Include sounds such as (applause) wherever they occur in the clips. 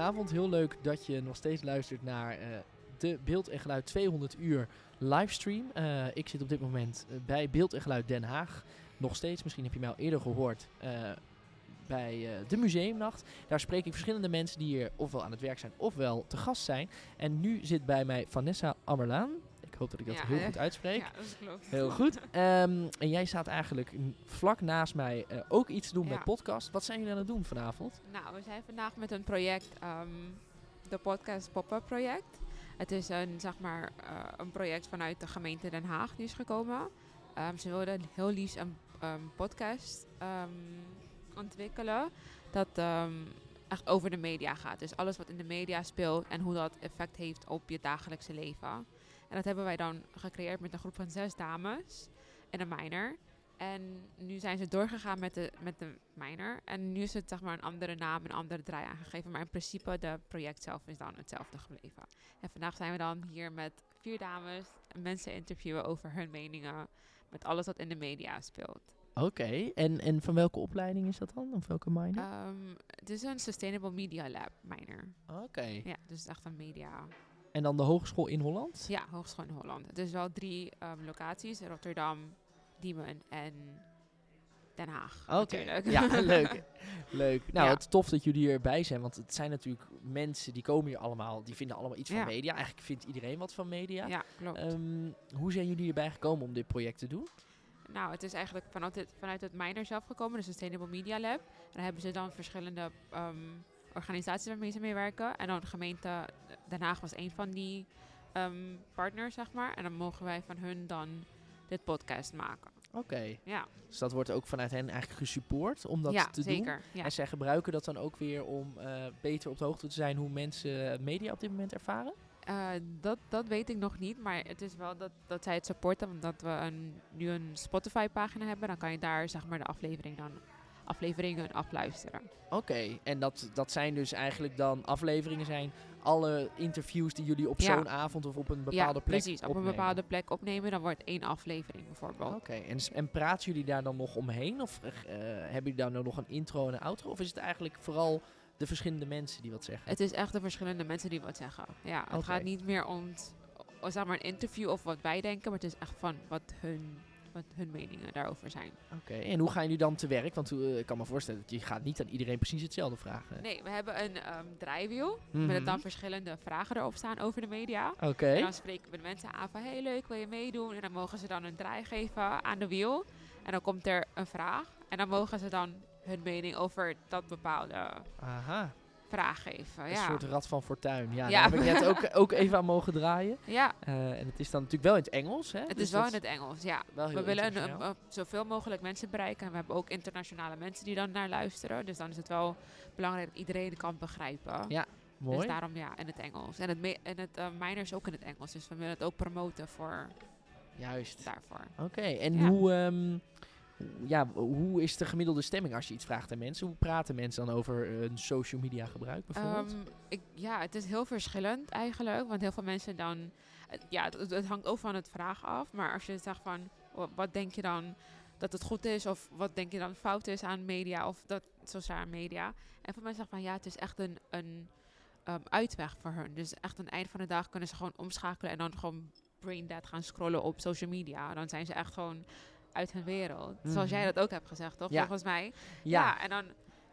Goedenavond, heel leuk dat je nog steeds luistert naar uh, de Beeld en Geluid 200 uur livestream. Uh, ik zit op dit moment uh, bij Beeld en Geluid Den Haag. Nog steeds, misschien heb je mij al eerder gehoord, bij de museumnacht. Daar spreek ik verschillende mensen die hier ofwel aan het werk zijn ofwel te gast zijn. En nu zit bij mij Vanessa Ammerlaan. Ik hoop dat ik dat Ja, heel goed uitspreek. Ja, dat klopt. Heel goed. Ehm, en jij staat eigenlijk vlak naast mij eh, ook iets doen Ja. met podcast. Wat zijn jullie aan het doen vanavond? Nou, we zijn vandaag met een project, ehm, de podcast Pop-up project. Het is een, zeg maar, eh, een project vanuit de gemeente Den Haag die is gekomen. Ehm, ze wilden heel liefst een podcast ontwikkelen dat echt over de media gaat. Dus alles wat in de media speelt en hoe dat effect heeft op je dagelijkse leven. En dat hebben wij dan gecreëerd met een groep van zes dames en een minor. En nu zijn ze doorgegaan met de, met de minor. En nu is het zeg maar een andere naam, een andere draai aangegeven. Maar in principe, de project zelf is dan hetzelfde gebleven. En vandaag zijn we dan hier met vier dames. en Mensen interviewen over hun meningen. Met alles wat in de media speelt. Oké, en, en van welke opleiding is dat dan? Of welke minor? Het is een Sustainable Media Lab minor. Oké. Ja, dus het is echt een media. En dan de hogeschool in Holland? Ja, Hogeschool in Holland. Het is wel drie ehm, locaties: Rotterdam, Diemen en Den Haag. Oké, natuurlijk. ja, (laughs) leuk. Leuk. Nou, Ja. het is tof dat jullie hierbij zijn, want het zijn natuurlijk mensen die komen hier allemaal, die vinden allemaal iets van media. Eigenlijk vindt iedereen wat van media. Ja, klopt. Ehm, hoe zijn jullie hierbij gekomen om dit project te doen? Nou, het is eigenlijk vanuit het, vanuit het minor zelf gekomen, de Sustainable Media Lab. En daar hebben ze dan verschillende ehm, organisaties waarmee ze mee werken. En dan de gemeente Den Haag was een van die ehm, partners, zeg maar. En dan mogen wij van hun dan dit podcast maken. Oké, Ja, dus dat wordt ook vanuit hen eigenlijk gesupport om dat ja te doen. zeker. Ja. En zij gebruiken dat dan ook weer om eh, beter op de hoogte te zijn hoe mensen media op dit moment ervaren? Eh, dat, dat weet ik nog niet, maar het is wel dat, dat zij het supporten, omdat we een, nu een Spotify-pagina hebben. Dan kan je daar zeg maar de aflevering dan, afleveringen afluisteren. Oké, en dat, dat zijn dus eigenlijk dan afleveringen zijn alle interviews die jullie op Ja. zo'n avond of op een bepaalde ja, plek precies. Op opnemen. een bepaalde plek opnemen, dan wordt één aflevering bijvoorbeeld. Oké, en, en praten jullie daar dan nog omheen? Of eh, hebben jullie daar nou nog een intro en een outro? Of is het eigenlijk vooral de verschillende mensen die wat zeggen? Het is echt de verschillende mensen die wat zeggen. Ja, het gaat niet meer om, zeg maar een interview of wat wij denken, maar het is echt van wat hun, wat hun meningen daarover zijn. Oké, en hoe gaan jullie dan te werk? Want eh, ik kan me voorstellen dat je gaat niet aan iedereen precies hetzelfde vragen. Nee, we hebben een ehm, draaiwiel Mhm. met dan verschillende vragen erop staan over de media. Oké, En dan spreken we de mensen aan van, hey leuk, wil je meedoen? En dan mogen ze dan een draai geven aan de wiel. En dan komt er een vraag. En dan mogen ze dan hun mening over dat bepaalde aha. Vraag geven. Een Ja, soort rad van fortuin. Ja, Ja. daar heb ik net ook, (laughs) ook even aan mogen draaien. ja Eh, en het is dan natuurlijk wel in het Engels, hè? het Dus is wel in het Engels, ja. We willen een, internationaal. een- een- zoveel mogelijk mensen bereiken. En we hebben ook internationale mensen die dan naar luisteren. Dus dan is het wel belangrijk dat iedereen kan begrijpen. Ja, Mooi. Dus daarom ja, in het Engels. En het, en het eh, minor is ook in het Engels. Dus we willen het ook promoten voor Juist. daarvoor. Oké, en Ja. hoe, ehm, hoe- ja, hoe is de gemiddelde stemming als je iets vraagt aan mensen? Hoe praten mensen dan over hun social media gebruik bijvoorbeeld? Ehm, ik, ja, het is heel verschillend eigenlijk. Want heel veel mensen dan... Ja, het, hangt ook van het vraag af. Maar als je zegt van... wa- Wat denk je dan dat het goed is? Of wat denk je dan fout is aan media? Of dat sociale media? En veel mensen zeggen van... Ja, het is echt een... een ehm, uitweg voor hun. Dus echt aan het eind van de dag kunnen ze gewoon omschakelen... en dan gewoon brain dead gaan scrollen op social media. Dan zijn ze echt gewoon uit hun wereld. Zoals jij Mhm. dat ook hebt gezegd, toch? Ja. Volgens mij. Ja. en dan,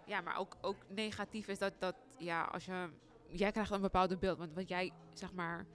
ja, maar ook, ook negatief is dat, dat, ja, als je, jij krijgt een bepaalde beeld, want wat jij, zeg maar,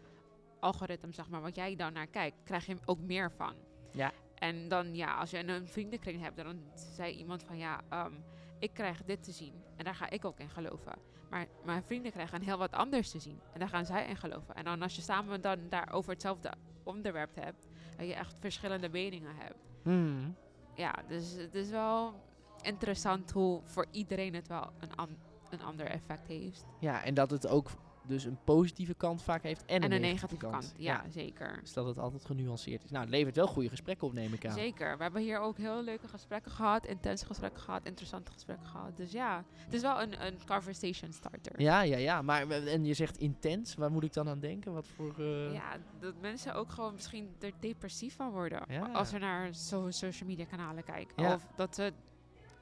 algoritme, zeg maar, wat jij dan naar kijkt, krijg je ook meer van. Ja. En dan, ja, als je een vriendenkring hebt, dan zei iemand van, ja, ehm, ik krijg dit te zien en daar ga ik ook in geloven. Maar mijn vrienden krijgen heel wat anders te zien en daar gaan zij in geloven. En dan als je samen dan daar over hetzelfde onderwerp hebt, dat je echt verschillende meningen hebt. Hmm. Ja, dus het is wel interessant hoe voor iedereen het wel een an- een ander effect heeft. Ja, en dat het ook dus een positieve kant vaak heeft en, En een negatieve kant. Ja, zeker. Dus dat het altijd genuanceerd is. Nou, het levert wel goede gesprekken op, neem ik aan. Zeker. We hebben hier ook heel leuke gesprekken gehad, intense gesprekken gehad, interessante gesprekken gehad. Dus ja, het is wel een, een conversation starter. Ja, ja, ja. Maar, en je zegt intens. Waar moet ik dan aan denken? Wat voor... eh, Ja, dat mensen ook gewoon misschien er depressief van worden. Ja. Als ze naar zo social media kanalen kijken. Ja. Of dat ze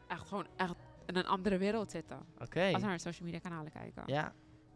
echt gewoon echt in een andere wereld zitten. Oké. Als ze naar social media kanalen kijken. Ja,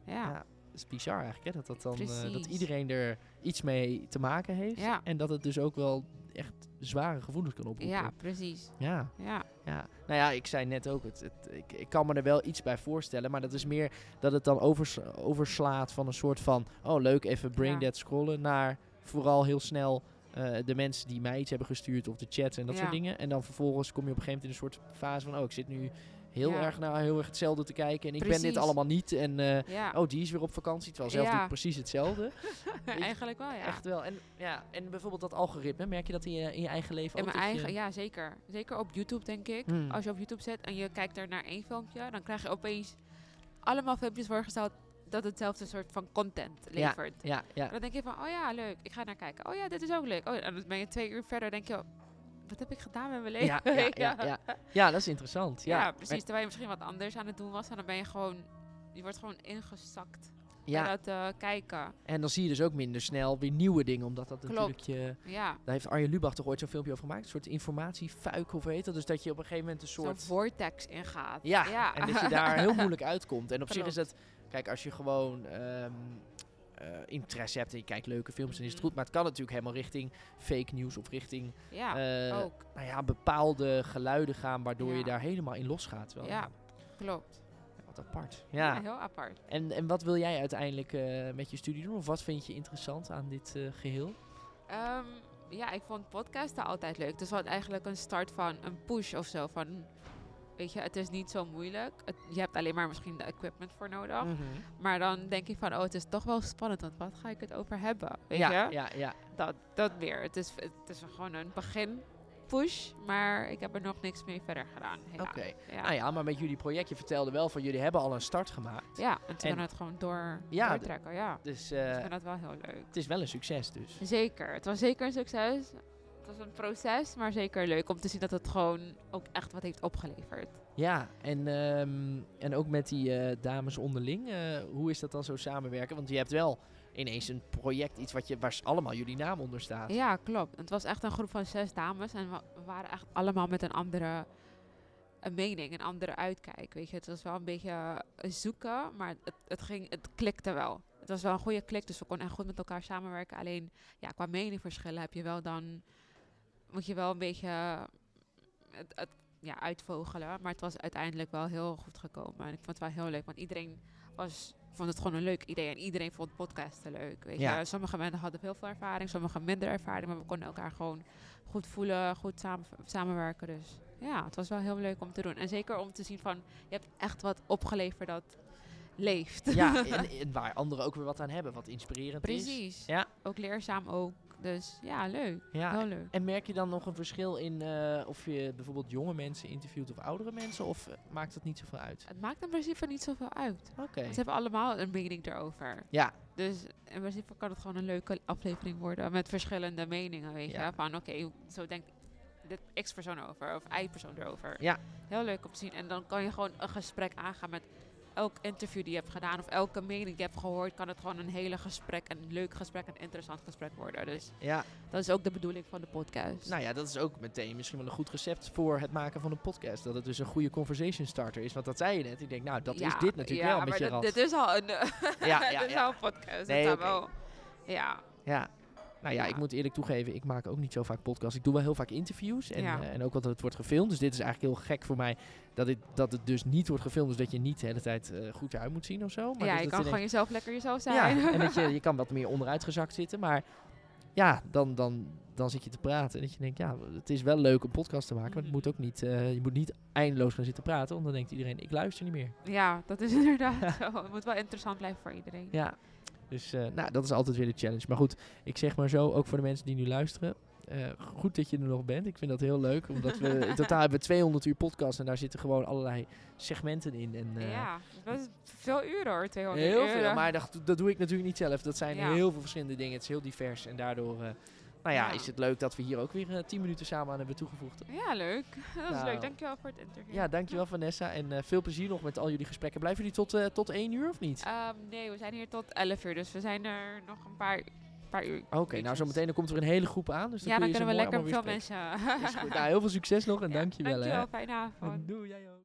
Ja. ja. Is bizar eigenlijk, hè? Dat, dat, dan, eh, dat iedereen er iets mee te maken heeft. Ja. En dat het dus ook wel echt zware gevoelens kan oproepen. Ja, precies. Ja, Ja. ja. Nou ja, ik zei net ook, het, het, ik, ik kan me er wel iets bij voorstellen. Maar dat is meer dat het dan overs, overslaat van een soort van... Oh, leuk, even brain Ja. dead scrollen. Naar vooral heel snel eh, de mensen die mij iets hebben gestuurd. Of de chat en dat Ja. soort dingen. En dan vervolgens kom je op een gegeven moment in een soort fase van... Oh, ik zit nu heel Ja. erg naar heel erg hetzelfde te kijken. En ik ben dit allemaal niet. En... eh, Ja, Oh, die is weer op vakantie. Terwijl zelf Ja. doe ik precies hetzelfde. (laughs) eigenlijk wel, ja. Echt wel. En, ja, en bijvoorbeeld dat algoritme, merk je dat in je, in je eigen leven In ook? mijn je- eigen, ja zeker. Zeker op YouTube denk ik. Hmm. Als je op YouTube zet en je kijkt er naar één filmpje, dan krijg je opeens allemaal filmpjes voorgesteld dat hetzelfde soort van content Ja. levert. Ja, ja. Dan denk je van, oh ja, leuk, ik ga naar kijken. Oh ja, dit is ook leuk. Oh, en dan ben je twee uur verder, denk je, wat heb ik gedaan met mijn leven? Ja, ja, (laughs) ja, ja. ja, dat is interessant. Ja, Ja, precies. Terwijl je misschien wat anders aan het doen was, en dan ben je gewoon, je wordt gewoon ingezakt Ja, dat eh, kijken. en dan zie je dus ook minder snel weer nieuwe dingen, omdat dat Klopt. natuurlijk je... Ja, Daar heeft Arjen Lubach toch ooit zo'n filmpje over gemaakt? Een soort informatiefuik, of heet dat? Dus dat je op een gegeven moment een zo'n soort... vortex ingaat. Ja, ja. en dat je daar (laughs) heel moeilijk uitkomt. En op zich is het... Kijk, als je gewoon ehm, eh, interesse hebt en je kijkt leuke films, dan is het Mhm. goed. Maar het kan natuurlijk helemaal richting fake nieuws of richting ja, eh, ook. nou ja, bepaalde geluiden gaan, waardoor je daar helemaal in losgaat. Wel, Ja, klopt. Wat apart. Ja, Ja. heel apart. En, en wat wil jij uiteindelijk eh, met je studie doen? Of wat vind je interessant aan dit eh, geheel? Ehm, ja, ik vond podcasten altijd leuk. Dus wat eigenlijk een start van een push of zo. Van, weet je, het is niet zo moeilijk. Het, je hebt alleen maar misschien de equipment voor nodig. Mhm. Maar dan denk ik van, oh, het is toch wel spannend. Want wat ga ik het over hebben? Weet Ja, je? ja, ja. Dat, dat weer. Het is, het is gewoon een begin push. Maar ik heb er nog niks mee verder gedaan. Oké. Ja. Nou ja, maar met jullie project, je vertelde wel van jullie hebben al een start gemaakt. ja, en ze En- het gewoon door, Ja, doortrekken. Ja, Dus ik eh, vind dat wel heel leuk. het is wel een succes dus. Zeker. Het was zeker een succes. Het was een proces, maar zeker leuk om te zien dat het gewoon ook echt wat heeft opgeleverd. Ja, en, ehm, en ook met die eh, dames onderling, eh, hoe is dat dan zo samenwerken? Want je hebt wel ineens een project, iets wat je, waar allemaal jullie naam onder staat. Ja, klopt. Het was echt een groep van zes dames en we, waren echt allemaal met een andere een mening, een andere uitkijk. Weet je, het was wel een beetje eh, zoeken, maar het, het, ging, het klikte wel. Het was wel een goede klik, dus we konden echt goed met elkaar samenwerken. Alleen, ja, qua meningverschillen heb je wel dan, moet je wel een beetje eh, het, het ja, uitvogelen. Maar het was uiteindelijk wel heel goed gekomen. En ik vond het wel heel leuk, want iedereen was, vond het gewoon een leuk idee. En iedereen vond podcasten leuk. Weet Ja. je. Sommige mensen hadden heel veel ervaring, sommigen minder ervaring. Maar we konden elkaar gewoon goed voelen, goed samen, samenwerken. Dus ja, het was wel heel leuk om te doen. En zeker om te zien van, je hebt echt wat opgeleverd dat leeft. Ja, (laughs) en, en waar anderen ook weer wat aan hebben, wat inspirerend is. Precies. Ja. Ook leerzaam ook. Dus ja, leuk. Ja, Heel leuk. En merk je dan nog een verschil in eh, of je bijvoorbeeld jonge mensen interviewt of oudere mensen? Of eh, maakt dat niet zoveel uit? Het maakt in principe niet zoveel uit. Oké. Ze hebben allemaal een mening erover. Ja, Dus in principe kan het gewoon een leuke aflevering worden met verschillende meningen, weet Ja. je. Van oké, zo denkt dit X-persoon over of Y-persoon erover. Ja. Heel leuk om te zien. En dan kan je gewoon een gesprek aangaan met elk interview die je hebt gedaan of elke mening die je hebt gehoord, kan het gewoon een hele gesprek, een leuk gesprek, een interessant gesprek worden. Dus ja. dat is ook de bedoeling van de podcast. Nou ja, dat is ook meteen misschien wel een goed recept voor het maken van een podcast. Dat het dus een goede conversation starter is. Want dat zei je net. Ik denk, nou, dat is dit natuurlijk ja, wel met je dit- is al een, Ja, (laughs) ja, dit is al een podcast. Nee, wel, ja, Ja. Nou ja, Ja. ik moet eerlijk toegeven, ik maak ook niet zo vaak podcasts. Ik doe wel heel vaak interviews en, Ja. eh, en ook wat het wordt gefilmd. Dus dit is eigenlijk heel gek voor mij dat, het dat het dus niet wordt gefilmd. Dus dat je niet de hele tijd eh, goed eruit moet zien of zo. Maar ja dus je kan gewoon denkt- jezelf lekker jezelf Ja, zijn. en dat je, (laughs) je kan wat meer onderuitgezakt zitten. Maar ja, dan, dan, dan zit je te praten. En dat je denkt, ja, het is wel leuk een podcast te maken. Maar het Mhm. moet ook niet, eh, je moet niet eindeloos gaan zitten praten. Want dan denkt iedereen, ik luister niet meer. Ja, dat is (laughs) inderdaad zo. Het moet wel interessant blijven voor iedereen. Ja, dus eh, nou, dat is altijd weer de challenge. Maar goed, ik zeg maar zo, ook voor de mensen die nu luisteren. eh, goed dat je er nog bent. Ik vind dat heel leuk. Omdat we in totaal hebben we 200 uur podcast. En daar zitten gewoon allerlei segmenten in. En, eh, ja, dat is veel uren hoor, 200 Heel uren. veel, maar dat, dat doe ik natuurlijk niet zelf. Dat zijn Ja. heel veel verschillende dingen. Het is heel divers. En daardoor nou ja, Ja. is het leuk dat we hier ook weer eh 10 minuten samen aan hebben toegevoegd. Ja, leuk. Dat is Nou. leuk. Dankjewel voor het interview. Ja, dankjewel Vanessa. En eh, veel plezier nog met al jullie gesprekken. Blijven jullie tot, eh, tot 1 uur of niet? Ehm, nee, we zijn hier tot 11 uur, dus we zijn er nog een paar, paar uur. Oké, nou uurtjes. zo meteen dan komt er een hele groep aan. Dus dan ja, kun dan kunnen we lekker veel mensen. Is goed. Nou, heel veel succes nog en Ja, dankjewel. hè. Dankjewel, fijne avond. Doei, jij ook.